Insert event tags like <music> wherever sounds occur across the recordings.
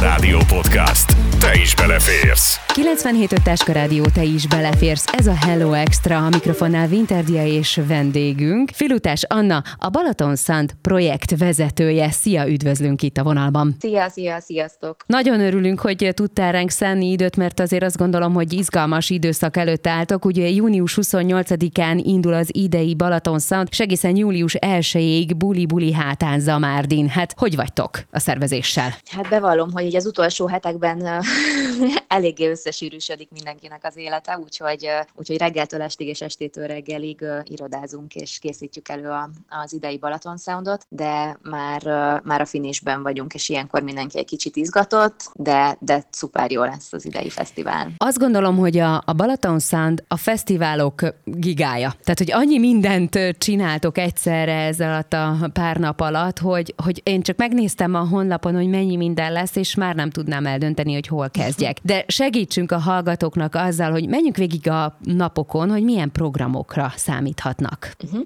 Rádió Podcast. Te is beleférsz. 97 Táska Rádió, te is beleférsz. Ez a Hello Extra, a mikrofonnál Winterdia és vendégünk. Filutás Anna, a Balaton Szent projekt vezetője. Szia, üdvözlünk itt a vonalban. Szia, szia, sziasztok. Nagyon örülünk, hogy tudtál ránk szenni időt, mert azért azt gondolom, hogy izgalmas időszak előtt álltok. Ugye június 28-án indul az idei Balaton Szent, és egészen július 1-ig buli-buli hátán Zamárdin. Hát hogy vagytok a szervezéssel? Hát bevallom, hogy így az utolsó hetekben <laughs> eléggé összesűrűsödik mindenkinek az élete, úgyhogy, úgyhogy reggeltől estig és estétől reggelig irodázunk és készítjük elő a, az idei Balaton Soundot, de már, már a finisben vagyunk, és ilyenkor mindenki egy kicsit izgatott, de, de szuper jó lesz az idei fesztivál. Azt gondolom, hogy a, a Balaton Sound a fesztiválok gigája. Tehát, hogy annyi mindent csináltok egyszerre ez alatt a pár nap alatt, hogy, hogy én csak megnéztem a honlapon, hogy mennyi minden lesz, és már nem tudnám eldönteni, hogy hol kezdjek. De segítsünk a hallgatóknak azzal, hogy menjünk végig a napokon, hogy milyen programokra számíthatnak. Uh-huh.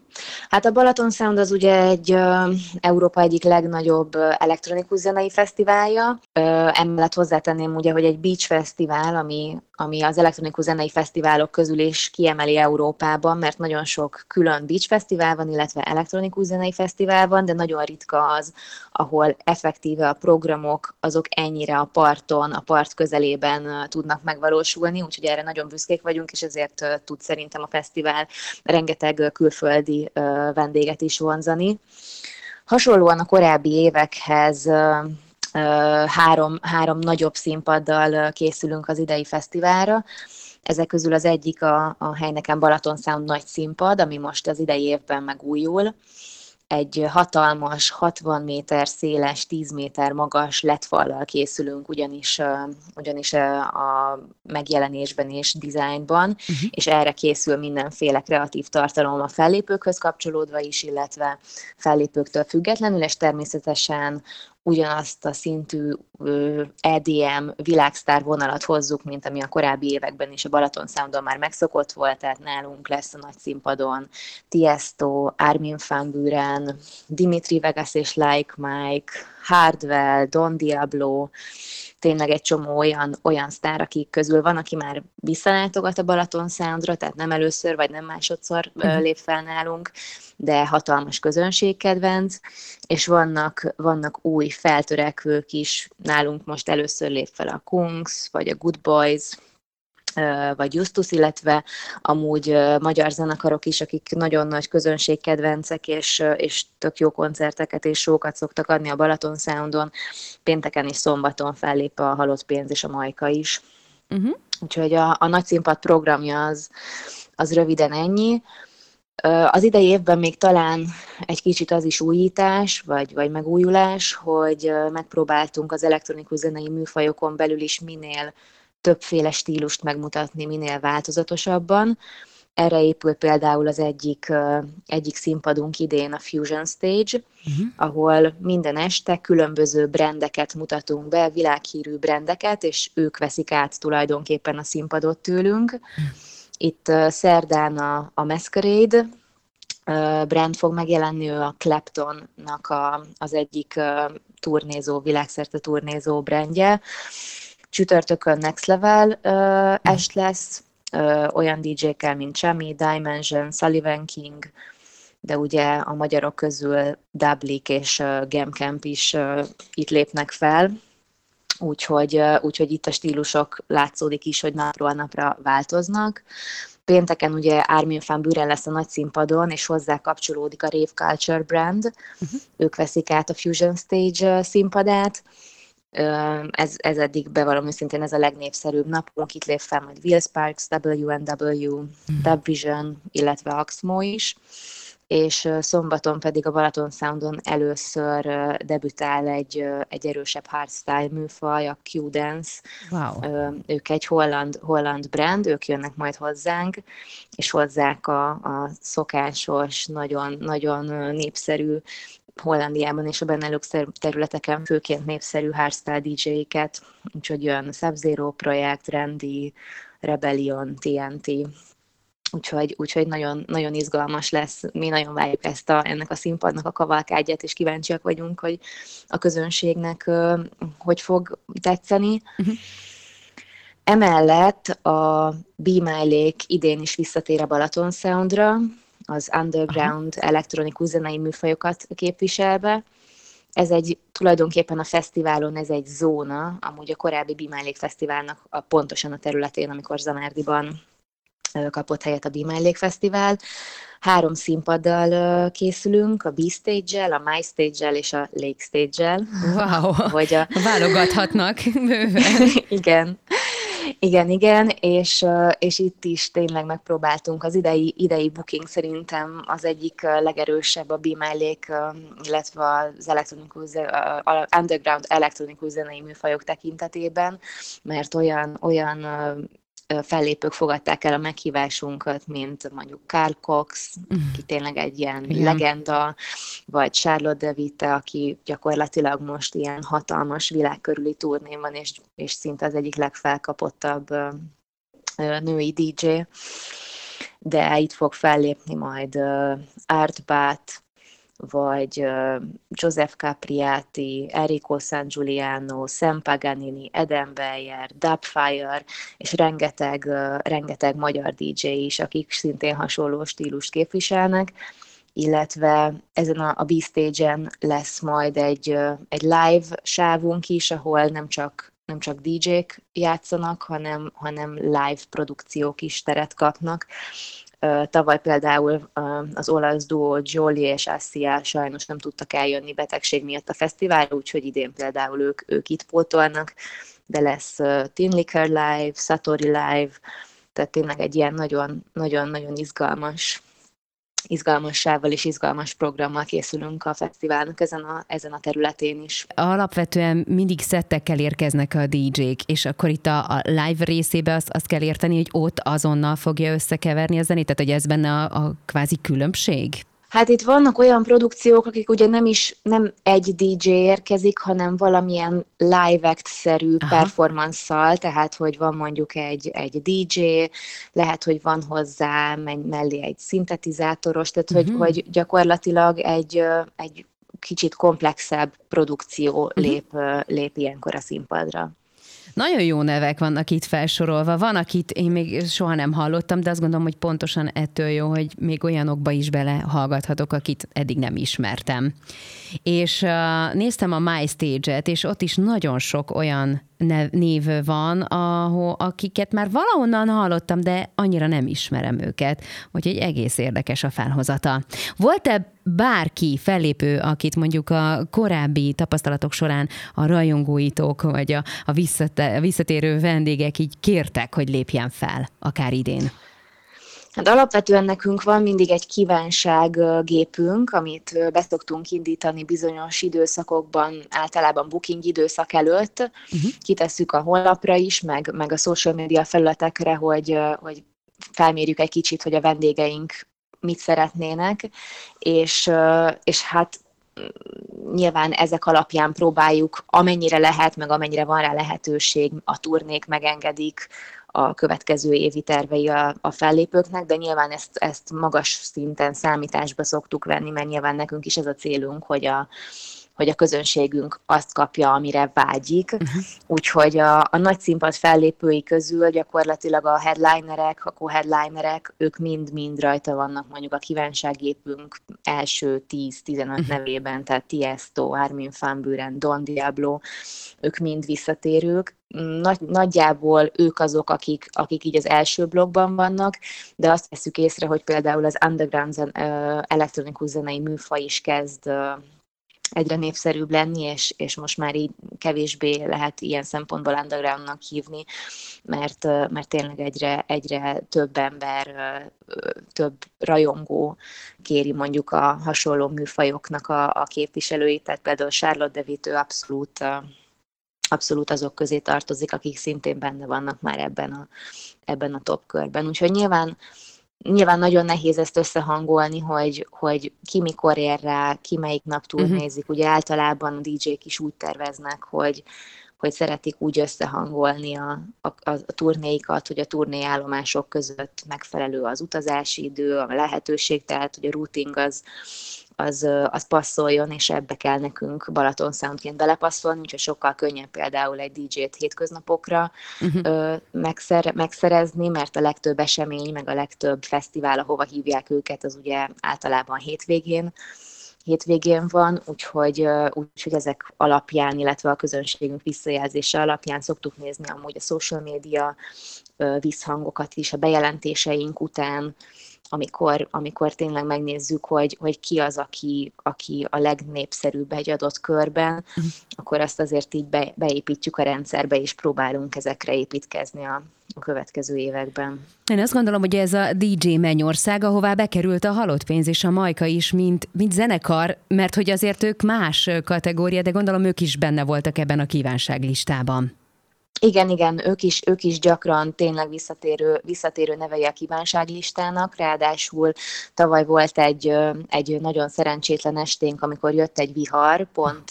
Hát a Balaton Sound az ugye egy uh, Európa egyik legnagyobb elektronikus zenei fesztiválja. Emellett hozzátenném ugye, hogy egy beach fesztivál, ami ami az elektronikus zenei fesztiválok közül is kiemeli Európában, mert nagyon sok külön beach fesztivál van, illetve elektronikus zenei fesztivál van, de nagyon ritka az, ahol effektíve a programok azok ennyire a parton, a part közelében tudnak megvalósulni, úgyhogy erre nagyon büszkék vagyunk, és ezért tud szerintem a fesztivál rengeteg külföldi vendéget is vonzani. Hasonlóan a korábbi évekhez három, három nagyobb színpaddal készülünk az idei fesztiválra. Ezek közül az egyik a, a Heineken Balaton Sound nagy színpad, ami most az idei évben megújul egy hatalmas, 60 méter széles, 10 méter magas letfallal készülünk, ugyanis, ugyanis a megjelenésben és dizájnban, uh-huh. és erre készül mindenféle kreatív tartalom a fellépőkhöz kapcsolódva is, illetve fellépőktől függetlenül, és természetesen ugyanazt a szintű EDM világsztár vonalat hozzuk, mint ami a korábbi években is a Balaton Soundon már megszokott volt, tehát nálunk lesz a nagy színpadon Tiesto, Armin van Buren, Dimitri Vegas és Like Mike, Hardwell, Don Diablo, tényleg egy csomó olyan, olyan sztár, akik közül van, aki már visszalátogat a Balaton Soundra, tehát nem először vagy nem másodszor uh-huh. lép fel nálunk, de hatalmas közönségkedvenc, és vannak, vannak új feltörekvők is, nálunk most először lép fel a Kungs, vagy a Good Boys, vagy Justus, illetve amúgy magyar zenekarok is, akik nagyon nagy közönségkedvencek, és, és tök jó koncerteket és sókat szoktak adni a Balaton Soundon. Pénteken és szombaton fellép a Halott Pénz és a Majka is. Uh-huh. Úgyhogy a, a nagy színpad programja az, az röviden ennyi. Az idei évben még talán egy kicsit az is újítás, vagy, vagy megújulás, hogy megpróbáltunk az elektronikus zenei műfajokon belül is minél többféle stílust megmutatni, minél változatosabban. Erre épül például az egyik, egyik színpadunk idén a Fusion Stage, uh-huh. ahol minden este különböző brendeket mutatunk be, világhírű brendeket, és ők veszik át tulajdonképpen a színpadot tőlünk. Uh-huh itt szerdán a, a Masquerade brand fog megjelenni, ő a Claptonnak a, az egyik turnézó, világszerte turnézó brandje. Csütörtökön Next Level uh, est lesz, uh, olyan DJ-kkel, mint Chami, Dimension, Sullivan King, de ugye a magyarok közül Dublik és uh, Gamcamp is uh, itt lépnek fel, úgyhogy, úgyhogy itt a stílusok látszódik is, hogy napról napra változnak. Pénteken ugye Armin van Buren lesz a nagy színpadon, és hozzá kapcsolódik a Rave Culture brand. Uh-huh. Ők veszik át a Fusion Stage színpadát. Ez, ez eddig bevallom őszintén ez a legnépszerűbb napunk. Itt lép fel majd Will Sparks, WNW, uh-huh. Dub Vision, illetve Axmo is és szombaton pedig a Balaton Soundon először debütál egy, egy erősebb hardstyle műfaj, a Q-Dance. Wow. Ők egy holland, holland brand, ők jönnek majd hozzánk, és hozzák a, a szokásos, nagyon, nagyon népszerű Hollandiában és a Benelux területeken főként népszerű hardstyle DJ-ket, úgyhogy jön Sub-Zero projekt, Randy, Rebellion, TNT, Úgyhogy, úgyhogy nagyon, nagyon izgalmas lesz. Mi nagyon várjuk ezt a, ennek a színpadnak a kavalkádját, és kíváncsiak vagyunk, hogy a közönségnek hogy fog tetszeni. Uh-huh. Emellett a Be My Lake idén is visszatér a Balaton Soundra, az underground Aha. elektronikus zenei műfajokat képviselve. Ez egy tulajdonképpen a fesztiválon, ez egy zóna, amúgy a korábbi Lake Fesztiválnak a, pontosan a területén, amikor Zanárdiban kapott helyet a Lake Fesztivál. Három színpaddal készülünk, a B-stage-el, a My stage-el és a Lake stage-el. Wow, hogy a... válogathatnak <laughs> igen. Igen, igen, és, és itt is tényleg megpróbáltunk. Az idei, idei booking szerintem az egyik legerősebb a Lake, illetve az elektronikus, underground elektronikus zenei műfajok tekintetében, mert olyan, olyan fellépők fogadták el a meghívásunkat, mint mondjuk Carl Cox, mm. aki tényleg egy ilyen Igen. legenda, vagy Charlotte DeVitte, aki gyakorlatilag most ilyen hatalmas világkörüli turnén van, és, és szinte az egyik legfelkapottabb női DJ. De itt fog fellépni majd Art Bat, vagy Joseph Capriati, Enrico San Giuliano, Sam Paganini, Eden Beyer, Dubfire, és rengeteg, rengeteg magyar DJ is, akik szintén hasonló stílust képviselnek, illetve ezen a, a B-stage-en lesz majd egy, egy live sávunk is, ahol nem csak nem csak DJ-k játszanak, hanem, hanem live produkciók is teret kapnak. Tavaly például az olasz duó Jolie és Assia sajnos nem tudtak eljönni betegség miatt a fesztiválra, úgyhogy idén például ők, ők itt pótolnak, de lesz Tin Liquor Live, Satori Live, tehát tényleg egy ilyen nagyon-nagyon izgalmas izgalmassával és izgalmas programmal készülünk a fesztiválnak ezen a, ezen a területén is. Alapvetően mindig szettekkel érkeznek a DJ-k, és akkor itt a, a live részébe azt, azt kell érteni, hogy ott azonnal fogja összekeverni a zenét, tehát hogy ez benne a, a kvázi különbség? Hát itt vannak olyan produkciók, akik ugye nem is nem egy DJ érkezik, hanem valamilyen live act-szerű performance-szal, tehát hogy van mondjuk egy, egy DJ, lehet, hogy van hozzá mellé egy szintetizátoros, tehát uh-huh. hogy, mhm. hogy gyakorlatilag egy, egy kicsit komplexebb produkció uh-huh. lép, lép ilyenkor a színpadra. Nagyon jó nevek vannak itt felsorolva. Van, akit én még soha nem hallottam, de azt gondolom, hogy pontosan ettől jó, hogy még olyanokba is belehallgathatok, akit eddig nem ismertem. És uh, néztem a MyStage-et, és ott is nagyon sok olyan név van, ahol, akiket már valahonnan hallottam, de annyira nem ismerem őket, úgyhogy egész érdekes a felhozata. Volt-e bárki fellépő, akit mondjuk a korábbi tapasztalatok során a rajongóitok, vagy a, a, visszate, a visszatérő vendégek így kértek, hogy lépjen fel, akár idén? Hát alapvetően nekünk van mindig egy kívánsággépünk, amit beszoktunk indítani bizonyos időszakokban, általában booking időszak előtt. Uh-huh. Kitesszük a honlapra is, meg, meg a social media felületekre, hogy, hogy felmérjük egy kicsit, hogy a vendégeink mit szeretnének, és, és hát nyilván ezek alapján próbáljuk, amennyire lehet, meg amennyire van rá lehetőség, a turnék megengedik, a következő évi tervei a, a fellépőknek, de nyilván ezt, ezt magas szinten számításba szoktuk venni, mert nyilván nekünk is ez a célunk, hogy a, hogy a közönségünk azt kapja, amire vágyik. Uh-huh. Úgyhogy a, a nagy színpad fellépői közül gyakorlatilag a headlinerek, a co-headlinerek, ők mind-mind rajta vannak mondjuk a kívánságépünk első 10-15 uh-huh. nevében, tehát Tiesto, Armin van Buren, Don Diablo, ők mind visszatérők. Nagy, nagyjából ők azok, akik, akik így az első blogban vannak, de azt veszük észre, hogy például az underground zen, elektronikus zenei műfaj is kezd egyre népszerűbb lenni, és, és most már így kevésbé lehet ilyen szempontból undergroundnak hívni, mert, mert tényleg egyre, egyre több ember, több rajongó kéri mondjuk a hasonló műfajoknak a, a képviselőit, tehát például Charlotte DeVitt, ő abszolút abszolút azok közé tartozik, akik szintén benne vannak már ebben a, ebben a top körben. Úgyhogy nyilván nyilván nagyon nehéz ezt összehangolni, hogy, hogy ki mikor ér rá, ki melyik nap turnézik. Uh-huh. Ugye általában a DJ-k is úgy terveznek, hogy, hogy szeretik úgy összehangolni a, a, a turnéikat, hogy a turnéállomások között megfelelő az utazási idő, a lehetőség, tehát hogy a routing az, az, az passzoljon, és ebbe kell nekünk Balaton Soundként belepasszolni, úgyhogy sokkal könnyebb például egy DJ-t hétköznapokra uh-huh. megszer, megszerezni, mert a legtöbb esemény, meg a legtöbb fesztivál, ahova hívják őket, az ugye általában hétvégén hétvégén van, úgyhogy, úgyhogy ezek alapján, illetve a közönségünk visszajelzése alapján szoktuk nézni amúgy a social media visszhangokat is, a bejelentéseink után, amikor, amikor tényleg megnézzük, hogy, hogy ki az, aki, aki a legnépszerűbb egy adott körben, uh-huh. akkor azt azért így be, beépítjük a rendszerbe, és próbálunk ezekre építkezni a, a következő években. Én azt gondolom, hogy ez a DJ Mennyország, ahová bekerült a halott pénz és a Majka is, mint, mint zenekar, mert hogy azért ők más kategória, de gondolom ők is benne voltak ebben a kívánságlistában. Igen, igen, ők is, ők is gyakran tényleg visszatérő, visszatérő nevei a kívánságlistának, ráadásul tavaly volt egy, egy nagyon szerencsétlen esténk, amikor jött egy vihar, pont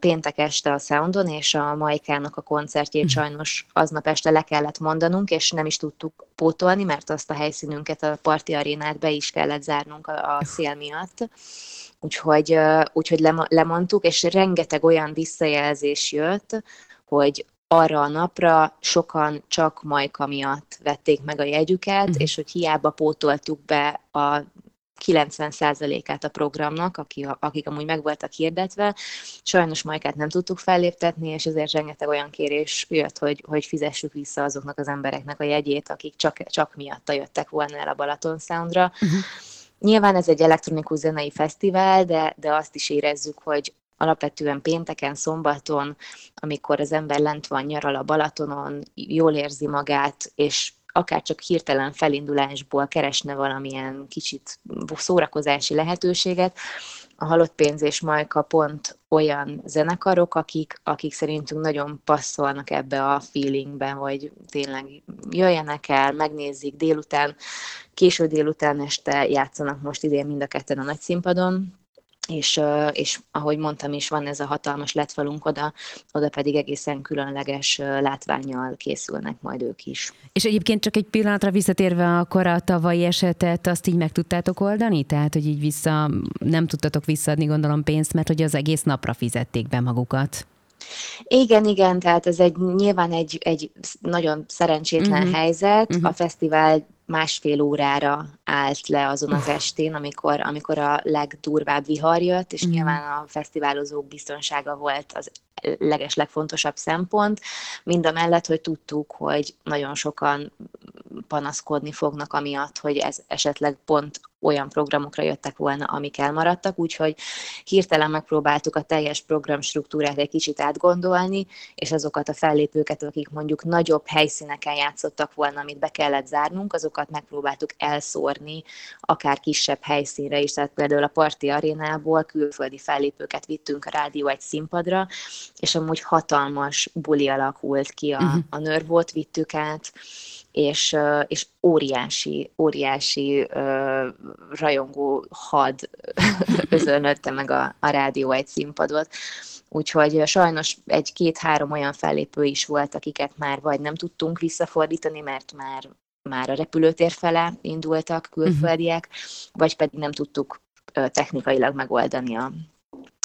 péntek este a Soundon, és a Majkának a koncertjét mhm. sajnos aznap este le kellett mondanunk, és nem is tudtuk pótolni, mert azt a helyszínünket, a parti arénát be is kellett zárnunk a, a szél miatt. Úgyhogy, úgyhogy lemondtuk, és rengeteg olyan visszajelzés jött, hogy arra a napra sokan csak Majka miatt vették meg a jegyüket, uh-huh. és hogy hiába pótoltuk be a 90%-át a programnak, akik, akik amúgy meg voltak hirdetve. Sajnos Majkát nem tudtuk felléptetni, és ezért rengeteg olyan kérés jött, hogy, hogy fizessük vissza azoknak az embereknek a jegyét, akik csak, csak miatta jöttek volna el a Balaton Soundra. Uh-huh. Nyilván ez egy elektronikus zenei fesztivál, de, de azt is érezzük, hogy alapvetően pénteken, szombaton, amikor az ember lent van, nyaral a Balatonon, jól érzi magát, és akár csak hirtelen felindulásból keresne valamilyen kicsit szórakozási lehetőséget, a Halott Pénz és Majka pont olyan zenekarok, akik, akik szerintünk nagyon passzolnak ebbe a feelingbe, hogy tényleg jöjjenek el, megnézzék délután, késő délután este játszanak most idén mind a ketten a nagy színpadon, és, és ahogy mondtam is, van ez a hatalmas letfalunk oda, oda pedig egészen különleges látványjal készülnek majd ők is. És egyébként csak egy pillanatra visszatérve akkor a tavalyi esetet, azt így meg tudtátok oldani? Tehát, hogy így vissza, nem tudtatok visszaadni gondolom pénzt, mert hogy az egész napra fizették be magukat. Igen, igen, tehát ez egy nyilván egy, egy nagyon szerencsétlen uh-huh. helyzet. Uh-huh. A fesztivál másfél órára állt le azon az estén, amikor, amikor a legdurvább vihar jött, és mm. nyilván a fesztiválozók biztonsága volt az leges legfontosabb szempont, mind a mellett, hogy tudtuk, hogy nagyon sokan panaszkodni fognak amiatt, hogy ez esetleg pont olyan programokra jöttek volna, amik elmaradtak, úgyhogy hirtelen megpróbáltuk a teljes programstruktúrát egy kicsit átgondolni, és azokat a fellépőket, akik mondjuk nagyobb helyszíneken játszottak volna, amit be kellett zárnunk, azokat megpróbáltuk elszórni, akár kisebb helyszínre is, tehát például a Parti Arénából külföldi fellépőket vittünk a Rádió egy színpadra, és amúgy hatalmas buli alakult ki a, uh-huh. a nörvót, vittük át, és, és óriási, óriási uh, rajongó had <laughs> özönötte meg a, a rádió egy színpadot. Úgyhogy sajnos egy-két-három olyan fellépő is volt, akiket már vagy nem tudtunk visszafordítani, mert már, már a repülőtér fele indultak külföldiek, uh-huh. vagy pedig nem tudtuk technikailag megoldani a,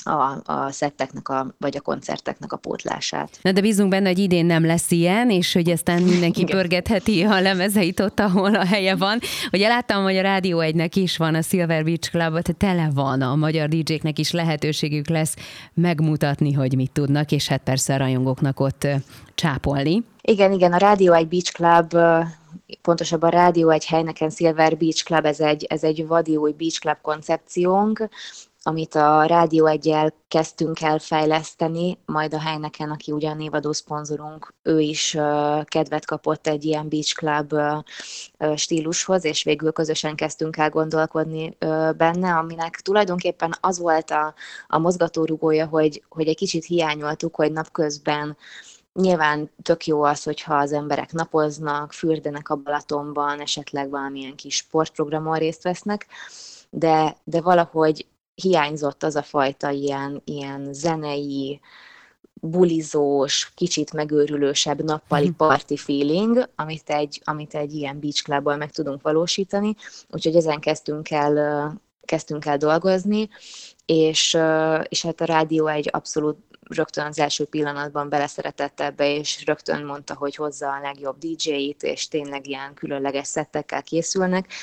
a, a szetteknek, a, vagy a koncerteknek a pótlását. Na de bízunk benne, hogy idén nem lesz ilyen, és hogy aztán mindenki Igen. pörgetheti a lemezeit ott, ahol a helye van. Ugye láttam, hogy a Rádió egynek is van, a Silver Beach Club, tele van, a magyar DJ-knek is lehetőségük lesz megmutatni, hogy mit tudnak, és hát persze a rajongóknak ott csápolni. Igen, igen, a Rádió egy Beach Club pontosabban Rádió egy helyneken Silver Beach Club, ez egy, ez egy vadi új Beach Club koncepciónk, amit a Rádió egyel kezdtünk el fejleszteni, majd a Heineken, aki ugyan névadó szponzorunk, ő is kedvet kapott egy ilyen Beach Club stílushoz, és végül közösen kezdtünk el gondolkodni benne, aminek tulajdonképpen az volt a, a mozgatórugója, hogy, hogy egy kicsit hiányoltuk, hogy napközben Nyilván tök jó az, hogyha az emberek napoznak, fürdenek a Balatonban, esetleg valamilyen kis sportprogramon részt vesznek, de, de valahogy hiányzott az a fajta ilyen, ilyen zenei, bulizós, kicsit megőrülősebb nappali hm. party feeling, amit egy, amit egy ilyen beach clubból meg tudunk valósítani, úgyhogy ezen kezdtünk el, kezdtünk el dolgozni, és, és hát a rádió egy abszolút rögtön az első pillanatban beleszeretett ebbe, és rögtön mondta, hogy hozza a legjobb DJ-it, és tényleg ilyen különleges szettekkel készülnek.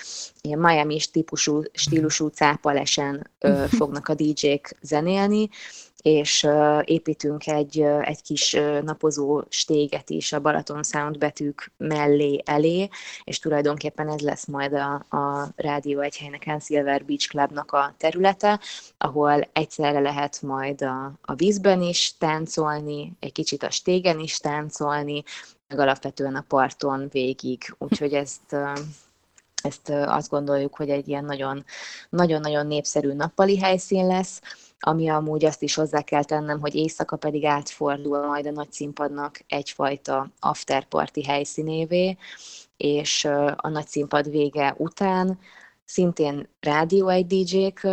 Ilyen Miami típusú, stílusú cápalesen ö, <laughs> fognak a DJ-k zenélni, és építünk egy, egy kis napozó stéget is a Balaton Sound betűk mellé elé, és tulajdonképpen ez lesz majd a, a Rádió Egyhelynek Silver Beach Clubnak a területe, ahol egyszerre lehet majd a, a vízben is táncolni, egy kicsit a stégen is táncolni, meg alapvetően a parton végig. Úgyhogy ezt ezt azt gondoljuk, hogy egy ilyen nagyon-nagyon népszerű nappali helyszín lesz, ami amúgy azt is hozzá kell tennem, hogy éjszaka pedig átfordul majd a nagy színpadnak egyfajta afterparty helyszínévé, és a nagy színpad vége után szintén rádió egy DJ-k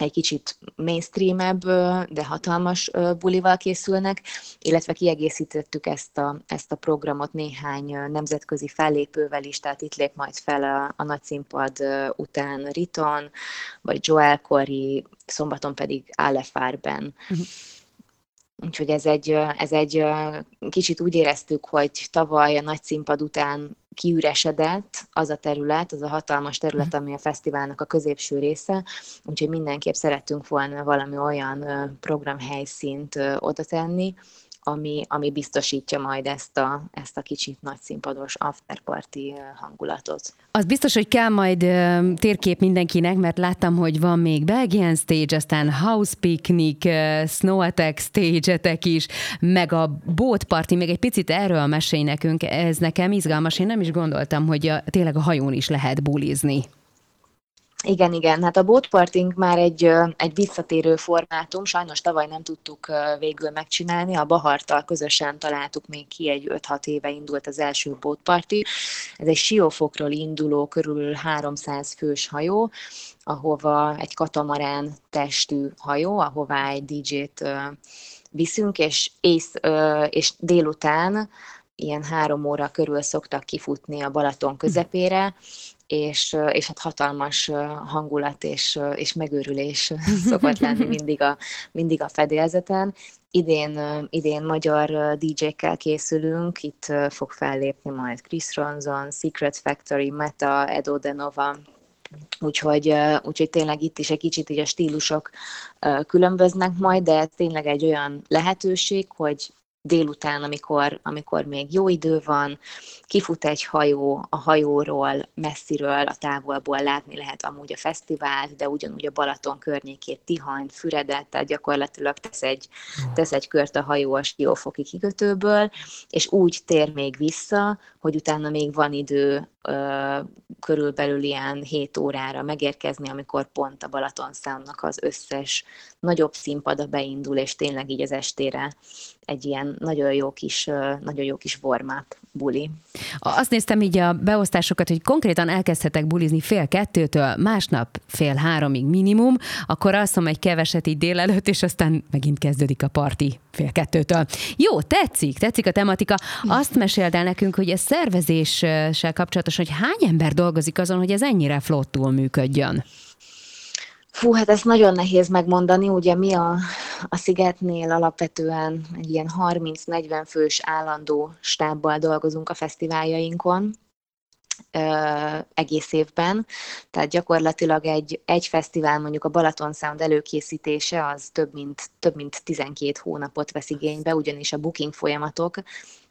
egy kicsit mainstreamebb, de hatalmas bulival készülnek, illetve kiegészítettük ezt a, ezt a programot néhány nemzetközi fellépővel is, tehát itt lép majd fel a, a nagy színpad után Riton, vagy Joel Corey, szombaton pedig Aleph Arben. Uh-huh. Úgyhogy ez egy, ez egy kicsit úgy éreztük, hogy tavaly a nagy színpad után kiüresedett az a terület, az a hatalmas terület, ami a fesztiválnak a középső része, úgyhogy mindenképp szerettünk volna valami olyan programhelyszínt oda tenni, ami, ami biztosítja majd ezt a, ezt a kicsit nagy színpados afterparty hangulatot. Az biztos, hogy kell majd térkép mindenkinek, mert láttam, hogy van még Belgian stage, aztán House Picnic, Snow Attack stage-etek is, meg a Boat Party, még egy picit erről mesélj nekünk, ez nekem izgalmas, én nem is gondoltam, hogy a, tényleg a hajón is lehet bulizni. Igen, igen, hát a boatparting már egy, egy visszatérő formátum, sajnos tavaly nem tudtuk végül megcsinálni, a Bahartal közösen találtuk még ki, egy 5-6 éve indult az első boatparty. Ez egy siófokról induló, körülbelül 300 fős hajó, ahova egy katamarán testű hajó, ahová egy DJ-t viszünk, és, ész, és délután ilyen három óra körül szoktak kifutni a Balaton közepére, és, és hát hatalmas hangulat és, és megőrülés <laughs> <laughs> szokott lenni mindig a, mindig a fedélzeten. Idén, idén magyar DJ-kkel készülünk, itt fog fellépni majd Chris Ronson, Secret Factory, Meta, Edo Denova, Úgyhogy, úgyhogy tényleg itt is egy kicsit így a stílusok különböznek majd, de ez tényleg egy olyan lehetőség, hogy délután, amikor, amikor még jó idő van, kifut egy hajó, a hajóról, messziről, a távolból látni lehet amúgy a fesztivált, de ugyanúgy a Balaton környékét, Tihany, Füredet, tehát gyakorlatilag tesz egy, tesz egy kört a hajó a Siófoki kikötőből, és úgy tér még vissza, hogy utána még van idő körülbelül ilyen 7 órára megérkezni, amikor pont a Balaton számnak az összes nagyobb színpada beindul, és tényleg így az estére egy ilyen nagyon jó kis, nagyon jó kis warm buli. Azt néztem így a beosztásokat, hogy konkrétan elkezdhetek bulizni fél kettőtől, másnap fél háromig minimum, akkor alszom egy keveset így délelőtt, és aztán megint kezdődik a parti fél kettőtől. Jó, tetszik, tetszik a tematika. Azt meséld el nekünk, hogy ez szervezéssel kapcsolatos, hogy hány ember dolgozik azon, hogy ez ennyire flottul működjön? Fú, hát ezt nagyon nehéz megmondani, ugye mi a, a Szigetnél alapvetően egy ilyen 30-40 fős állandó stábbal dolgozunk a fesztiváljainkon, egész évben. Tehát gyakorlatilag egy, egy fesztivál, mondjuk a Balaton Sound előkészítése, az több mint, több mint 12 hónapot vesz igénybe, ugyanis a booking folyamatok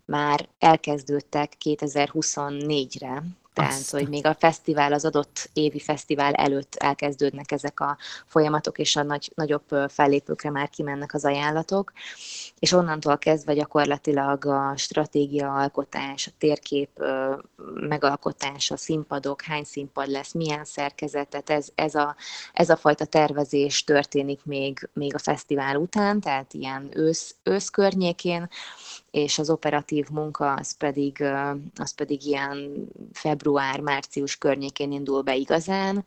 már elkezdődtek 2024-re, Tehát, Azt. hogy még a fesztivál, az adott évi fesztivál előtt elkezdődnek ezek a folyamatok, és a nagy, nagyobb fellépőkre már kimennek az ajánlatok, és onnantól kezdve gyakorlatilag a stratégia alkotás, a térkép megalkotás, a színpadok, hány színpad lesz, milyen szerkezetet, ez, ez, a, ez a fajta tervezés történik még, még a fesztivál után, tehát ilyen ősz, ősz környékén, és az operatív munka az pedig, az pedig ilyen február-március környékén indul be igazán,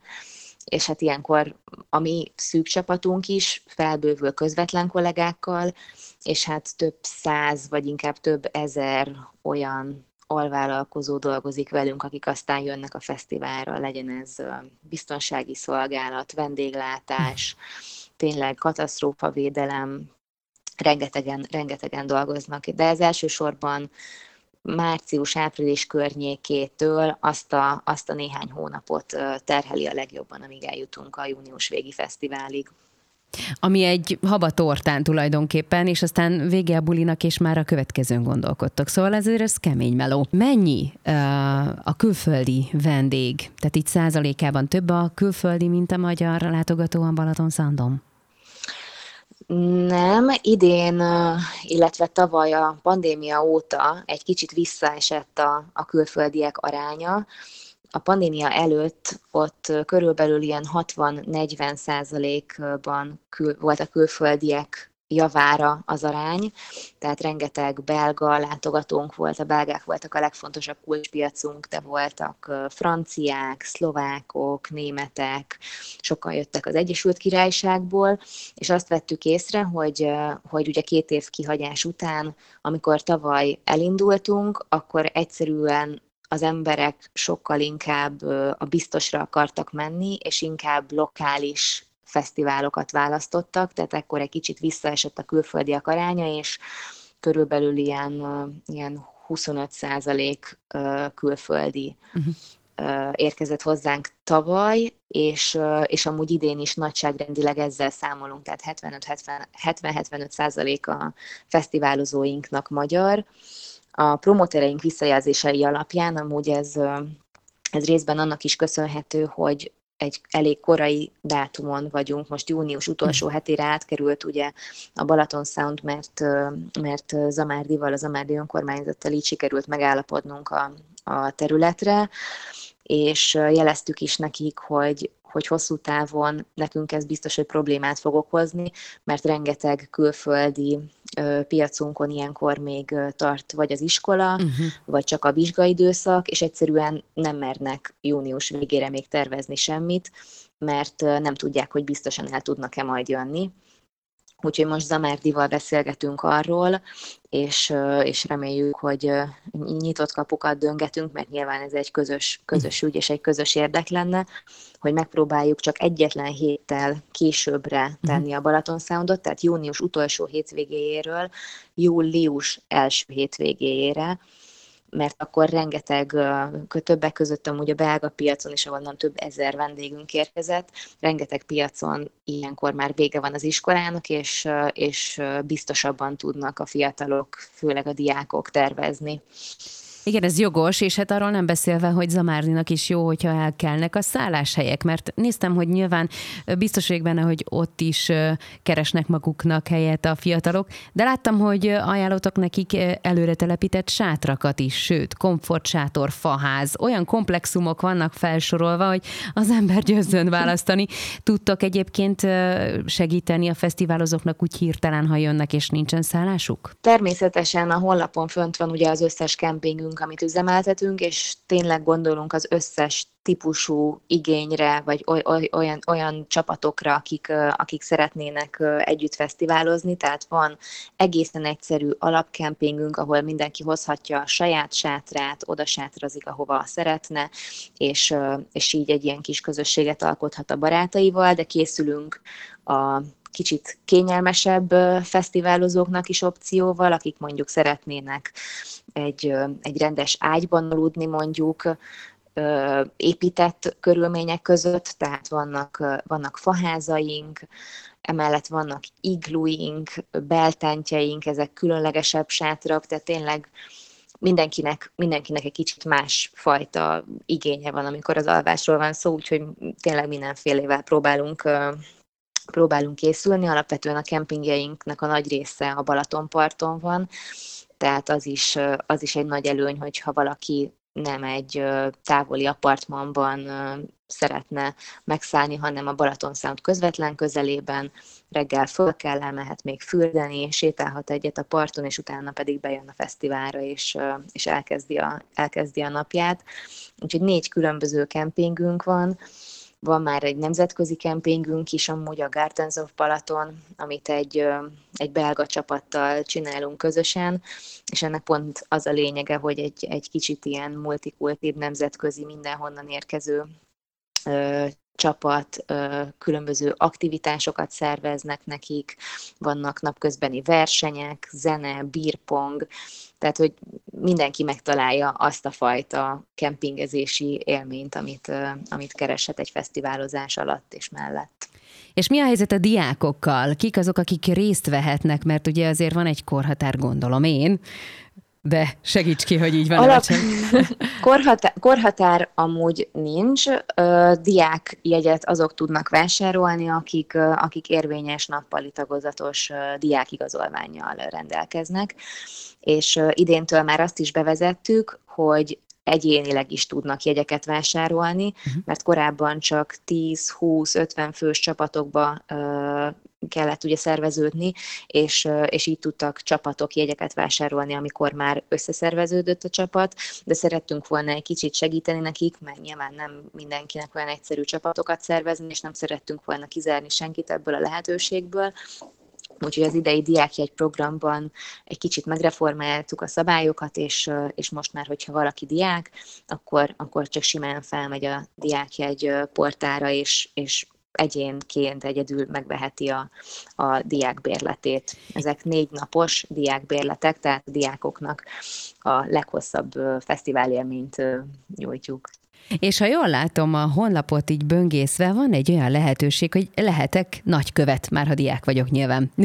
és hát ilyenkor a mi szűk csapatunk is felbővül közvetlen kollégákkal, és hát több száz, vagy inkább több ezer olyan alvállalkozó dolgozik velünk, akik aztán jönnek a fesztiválra, legyen ez biztonsági szolgálat, vendéglátás, tényleg katasztrófavédelem, rengetegen, rengetegen dolgoznak, de ez elsősorban március-április környékétől azt a, azt a néhány hónapot terheli a legjobban, amíg eljutunk a június végi fesztiválig. Ami egy habatortán tulajdonképpen, és aztán vége a bulinak, és már a következőn gondolkodtok. Szóval ezért ez kemény meló. Mennyi uh, a külföldi vendég? Tehát itt százalékában több a külföldi, mint a magyar látogató a Balaton Szandom? Nem, idén, illetve tavaly a pandémia óta egy kicsit visszaesett a, a külföldiek aránya. A pandémia előtt ott körülbelül ilyen 60-40 százalékban kül, volt a külföldiek javára az arány, tehát rengeteg belga látogatónk volt, a belgák voltak a legfontosabb kulcspiacunk, de voltak franciák, szlovákok, németek, sokan jöttek az Egyesült Királyságból, és azt vettük észre, hogy, hogy ugye két év kihagyás után, amikor tavaly elindultunk, akkor egyszerűen az emberek sokkal inkább a biztosra akartak menni, és inkább lokális fesztiválokat választottak, tehát ekkor egy kicsit visszaesett a külföldiek aránya, és körülbelül ilyen, ilyen 25 százalék külföldi uh-huh. érkezett hozzánk tavaly, és, és amúgy idén is nagyságrendileg ezzel számolunk, tehát 70-75 százalék a fesztiválozóinknak magyar. A promotereink visszajelzései alapján amúgy ez, ez részben annak is köszönhető, hogy egy elég korai dátumon vagyunk, most június utolsó hetére átkerült ugye a Balaton Sound, mert, mert Zamárdival, a Zamárdi önkormányzattal így sikerült megállapodnunk a, a területre, és jeleztük is nekik, hogy, hogy hosszú távon nekünk ez biztos, hogy problémát fog okozni, mert rengeteg külföldi piacunkon ilyenkor még tart vagy az iskola, uh-huh. vagy csak a vizsgaidőszak, és egyszerűen nem mernek június végére még tervezni semmit, mert nem tudják, hogy biztosan el tudnak-e majd jönni. Úgyhogy most Zamárdival beszélgetünk arról, és, és reméljük, hogy nyitott kapukat döngetünk, mert nyilván ez egy közös, közös ügy és egy közös érdek lenne, hogy megpróbáljuk csak egyetlen héttel későbbre mhm. tenni a Balaton Soundot, tehát június utolsó hétvégéjéről július első hétvégéjére, mert akkor rengeteg, többek között amúgy a belga piacon is, ahonnan több ezer vendégünk érkezett, rengeteg piacon ilyenkor már vége van az iskolának, és, és biztosabban tudnak a fiatalok, főleg a diákok tervezni. Igen, ez jogos, és hát arról nem beszélve, hogy Zamárdinak is jó, hogyha elkelnek a szálláshelyek, mert néztem, hogy nyilván biztos vagyok benne, hogy ott is keresnek maguknak helyet a fiatalok, de láttam, hogy ajánlotok nekik előre telepített sátrakat is, sőt, komfortsátor, faház, olyan komplexumok vannak felsorolva, hogy az ember győzzön választani. Tudtok egyébként segíteni a fesztiválozóknak úgy hirtelen, ha jönnek és nincsen szállásuk? Természetesen a honlapon fönt van ugye az összes kempingünk, termékünk, amit üzemeltetünk, és tényleg gondolunk az összes típusú igényre, vagy olyan, olyan csapatokra, akik, akik szeretnének együtt fesztiválozni, tehát van egészen egyszerű alapkempingünk, ahol mindenki hozhatja a saját sátrát, oda sátrazik, ahova szeretne, és, és így egy ilyen kis közösséget alkothat a barátaival, de készülünk a kicsit kényelmesebb fesztiválozóknak is opcióval, akik mondjuk szeretnének egy, egy rendes ágyban aludni mondjuk, épített körülmények között, tehát vannak, vannak faházaink, emellett vannak igluink, beltentjeink, ezek különlegesebb sátrak, tehát tényleg mindenkinek, mindenkinek egy kicsit más fajta igénye van, amikor az alvásról van szó, úgyhogy tényleg mindenfélevel próbálunk próbálunk készülni. Alapvetően a kempingjeinknek a nagy része a Balatonparton van, tehát az is, az is egy nagy előny, hogyha valaki nem egy távoli apartmanban szeretne megszállni, hanem a Balaton Sound közvetlen közelében, reggel föl kell, elmehet még fürdeni, sétálhat egyet a parton, és utána pedig bejön a fesztiválra, és, és elkezdi, a, elkezdi a napját. Úgyhogy négy különböző kempingünk van, van már egy nemzetközi kempingünk is, amúgy a Gardens of Balaton, amit egy, egy belga csapattal csinálunk közösen, és ennek pont az a lényege, hogy egy, egy kicsit ilyen multikultív, nemzetközi, mindenhonnan érkező csapat különböző aktivitásokat szerveznek nekik, vannak napközbeni versenyek, zene, bírpong, tehát hogy mindenki megtalálja azt a fajta kempingezési élményt, amit, amit kereshet egy fesztiválozás alatt és mellett. És mi a helyzet a diákokkal? Kik azok, akik részt vehetnek? Mert ugye azért van egy korhatár, gondolom én, de segíts ki, hogy így van. Alap... <laughs> korhatár, korhatár amúgy nincs. Diák jegyet azok tudnak vásárolni, akik, akik érvényes nappali tagozatos diákigazolványjal rendelkeznek. És idéntől már azt is bevezettük, hogy egyénileg is tudnak jegyeket vásárolni, uh-huh. mert korábban csak 10-20-50 fős csapatokba kellett ugye szerveződni, és, és így tudtak csapatok jegyeket vásárolni, amikor már összeszerveződött a csapat, de szerettünk volna egy kicsit segíteni nekik, mert nyilván nem mindenkinek olyan egyszerű csapatokat szervezni, és nem szerettünk volna kizárni senkit ebből a lehetőségből, Úgyhogy az idei diákjegy programban egy kicsit megreformáltuk a szabályokat, és, és most már, hogyha valaki diák, akkor, akkor csak simán felmegy a diákjegy portára, és, és egyénként egyedül megveheti a, a diákbérletét. Ezek négy napos diákbérletek, tehát a diákoknak a leghosszabb fesztiválélményt nyújtjuk. És ha jól látom a honlapot így böngészve, van egy olyan lehetőség, hogy lehetek nagykövet, már ha diák vagyok nyilván. <laughs>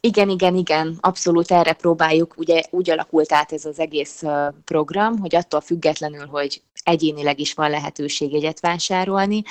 Igen, igen, igen, abszolút erre próbáljuk. Ugye úgy alakult át ez az egész program, hogy attól függetlenül, hogy egyénileg is van lehetőség egyet vásárolni,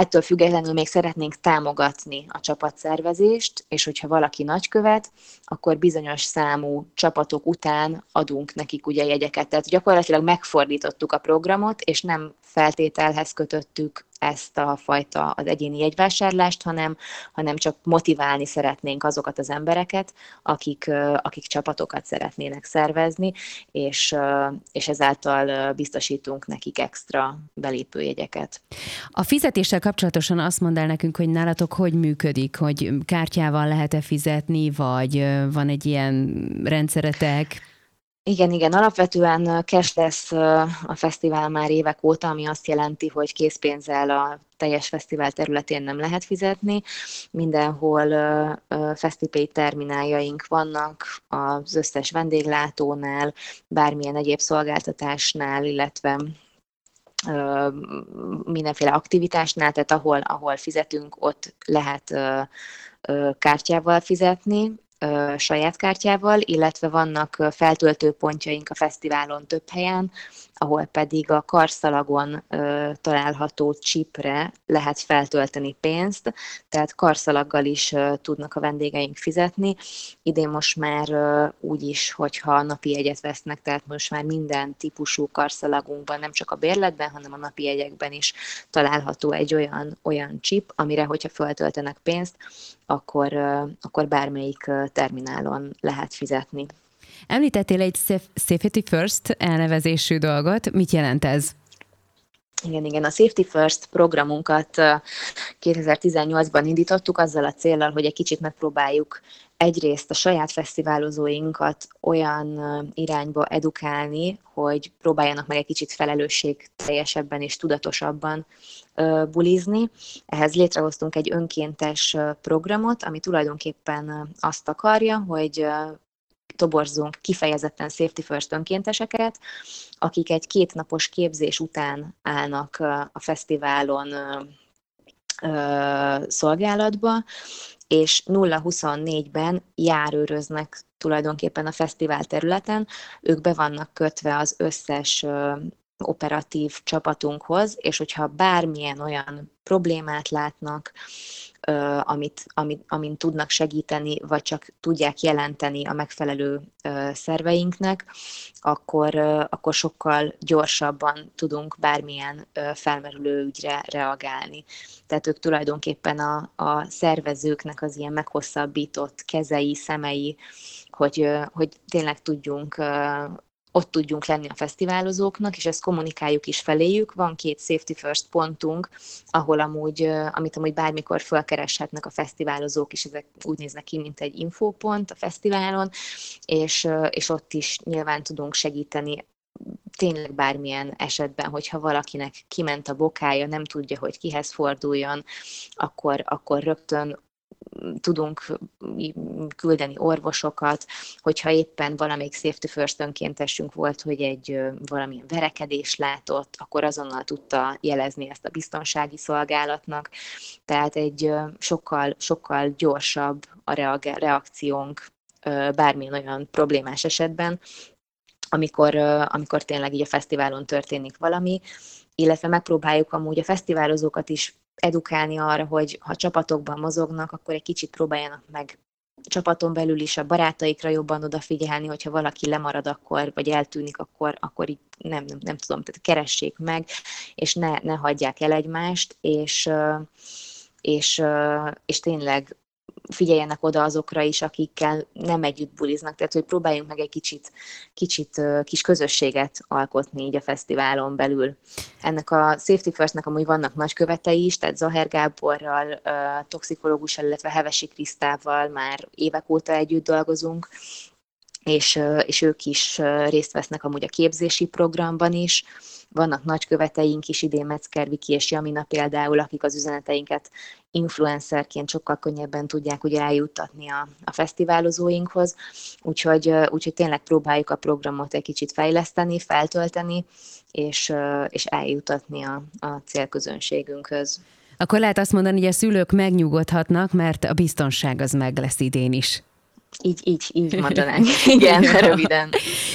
Ettől függetlenül még szeretnénk támogatni a csapatszervezést, és hogyha valaki nagykövet, akkor bizonyos számú csapatok után adunk nekik ugye jegyeket. Tehát gyakorlatilag megfordítottuk a programot, és nem feltételhez kötöttük ezt a fajta az egyéni jegyvásárlást, hanem, hanem csak motiválni szeretnénk azokat az embereket, akik, akik csapatokat szeretnének szervezni, és, és ezáltal biztosítunk nekik extra belépőjegyeket. A fizetéssel kapcsolatosan azt mondd el nekünk, hogy nálatok hogy működik, hogy kártyával lehet-e fizetni, vagy van egy ilyen rendszeretek? Igen, igen, alapvetően cash lesz a fesztivál már évek óta, ami azt jelenti, hogy készpénzzel a teljes fesztivál területén nem lehet fizetni. Mindenhol FestiPay termináljaink vannak az összes vendéglátónál, bármilyen egyéb szolgáltatásnál, illetve mindenféle aktivitásnál, tehát ahol, ahol fizetünk, ott lehet kártyával fizetni, saját kártyával, illetve vannak feltöltőpontjaink a fesztiválon több helyen, ahol pedig a karszalagon ö, található csipre lehet feltölteni pénzt, tehát karszalaggal is ö, tudnak a vendégeink fizetni. Idén most már ö, úgy is, hogyha napi jegyet vesznek, tehát most már minden típusú karszalagunkban, nem csak a bérletben, hanem a napi jegyekben is található egy olyan, olyan csip, amire, hogyha feltöltenek pénzt, akkor, ö, akkor bármelyik terminálon lehet fizetni. Említettél egy Safety First elnevezésű dolgot. Mit jelent ez? Igen, igen, a Safety First programunkat 2018-ban indítottuk azzal a célral, hogy egy kicsit megpróbáljuk egyrészt a saját fesztiválozóinkat olyan irányba edukálni, hogy próbáljanak meg egy kicsit felelősség teljesebben és tudatosabban bulizni. Ehhez létrehoztunk egy önkéntes programot, ami tulajdonképpen azt akarja, hogy toborzunk kifejezetten safety first önkénteseket, akik egy kétnapos képzés után állnak a fesztiválon szolgálatba, és 0-24-ben járőröznek tulajdonképpen a fesztivál területen. Ők be vannak kötve az összes operatív csapatunkhoz, és hogyha bármilyen olyan problémát látnak, amit, amit, amin tudnak segíteni, vagy csak tudják jelenteni a megfelelő szerveinknek, akkor, akkor sokkal gyorsabban tudunk bármilyen felmerülő ügyre reagálni. Tehát ők tulajdonképpen a, a szervezőknek az ilyen meghosszabbított kezei, szemei, hogy, hogy tényleg tudjunk ott tudjunk lenni a fesztiválozóknak, és ezt kommunikáljuk is feléjük. Van két Safety First pontunk, ahol amúgy, amit amúgy bármikor felkereshetnek a fesztiválozók, és ezek úgy néznek ki, mint egy infópont a fesztiválon, és, és ott is nyilván tudunk segíteni tényleg bármilyen esetben, hogyha valakinek kiment a bokája, nem tudja, hogy kihez forduljon, akkor, akkor rögtön tudunk küldeni orvosokat, hogyha éppen valamelyik safety first önkéntesünk volt, hogy egy valamilyen verekedés látott, akkor azonnal tudta jelezni ezt a biztonsági szolgálatnak. Tehát egy sokkal, sokkal gyorsabb a reakciónk bármilyen olyan problémás esetben, amikor, amikor tényleg így a fesztiválon történik valami, illetve megpróbáljuk amúgy a fesztiválozókat is edukálni arra, hogy ha csapatokban mozognak, akkor egy kicsit próbáljanak meg csapaton belül is a barátaikra jobban odafigyelni, hogyha valaki lemarad akkor, vagy eltűnik, akkor, akkor így nem, nem, nem tudom, tehát keressék meg, és ne, ne hagyják el egymást, és, és, és tényleg figyeljenek oda azokra is, akikkel nem együtt buliznak, tehát hogy próbáljunk meg egy kicsit, kicsit kis közösséget alkotni így a fesztiválon belül. Ennek a Safety Firstnek amúgy vannak nagykövetei is, tehát Zaher Gáborral, toxikológussal, illetve Hevesi Krisztával már évek óta együtt dolgozunk, és, és ők is részt vesznek amúgy a képzési programban is. Vannak nagyköveteink is, idén Metzger Viki és Jamina például, akik az üzeneteinket influencerként sokkal könnyebben tudják ugye eljuttatni a, a fesztiválozóinkhoz, úgyhogy, úgyhogy tényleg próbáljuk a programot egy kicsit fejleszteni, feltölteni, és, és eljutatni a, a célközönségünkhöz. Akkor lehet azt mondani, hogy a szülők megnyugodhatnak, mert a biztonság az meg lesz idén is. Így, így, így mondanánk. <laughs> Igen, röviden.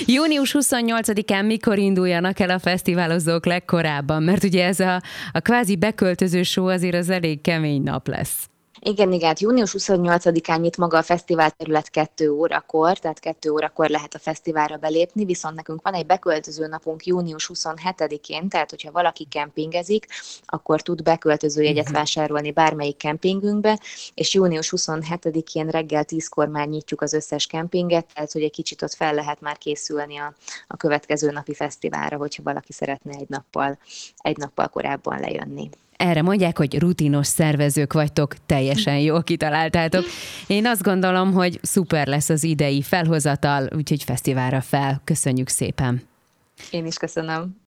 Június 28-án mikor induljanak el a fesztiválozók legkorábban? Mert ugye ez a, a kvázi beköltöző show azért az elég kemény nap lesz. Igen, igen, június 28-án nyit maga a fesztivál terület 2 órakor, tehát 2 órakor lehet a fesztiválra belépni, viszont nekünk van egy beköltöző napunk június 27-én, tehát hogyha valaki kempingezik, akkor tud beköltöző jegyet uh-huh. vásárolni bármelyik kempingünkbe, és június 27-én reggel 10-kor már nyitjuk az összes kempinget, tehát hogy egy kicsit ott fel lehet már készülni a, a következő napi fesztiválra, hogyha valaki szeretne egy nappal, egy nappal korábban lejönni erre mondják, hogy rutinos szervezők vagytok, teljesen jól kitaláltátok. Én azt gondolom, hogy szuper lesz az idei felhozatal, úgyhogy fesztiválra fel. Köszönjük szépen! Én is köszönöm.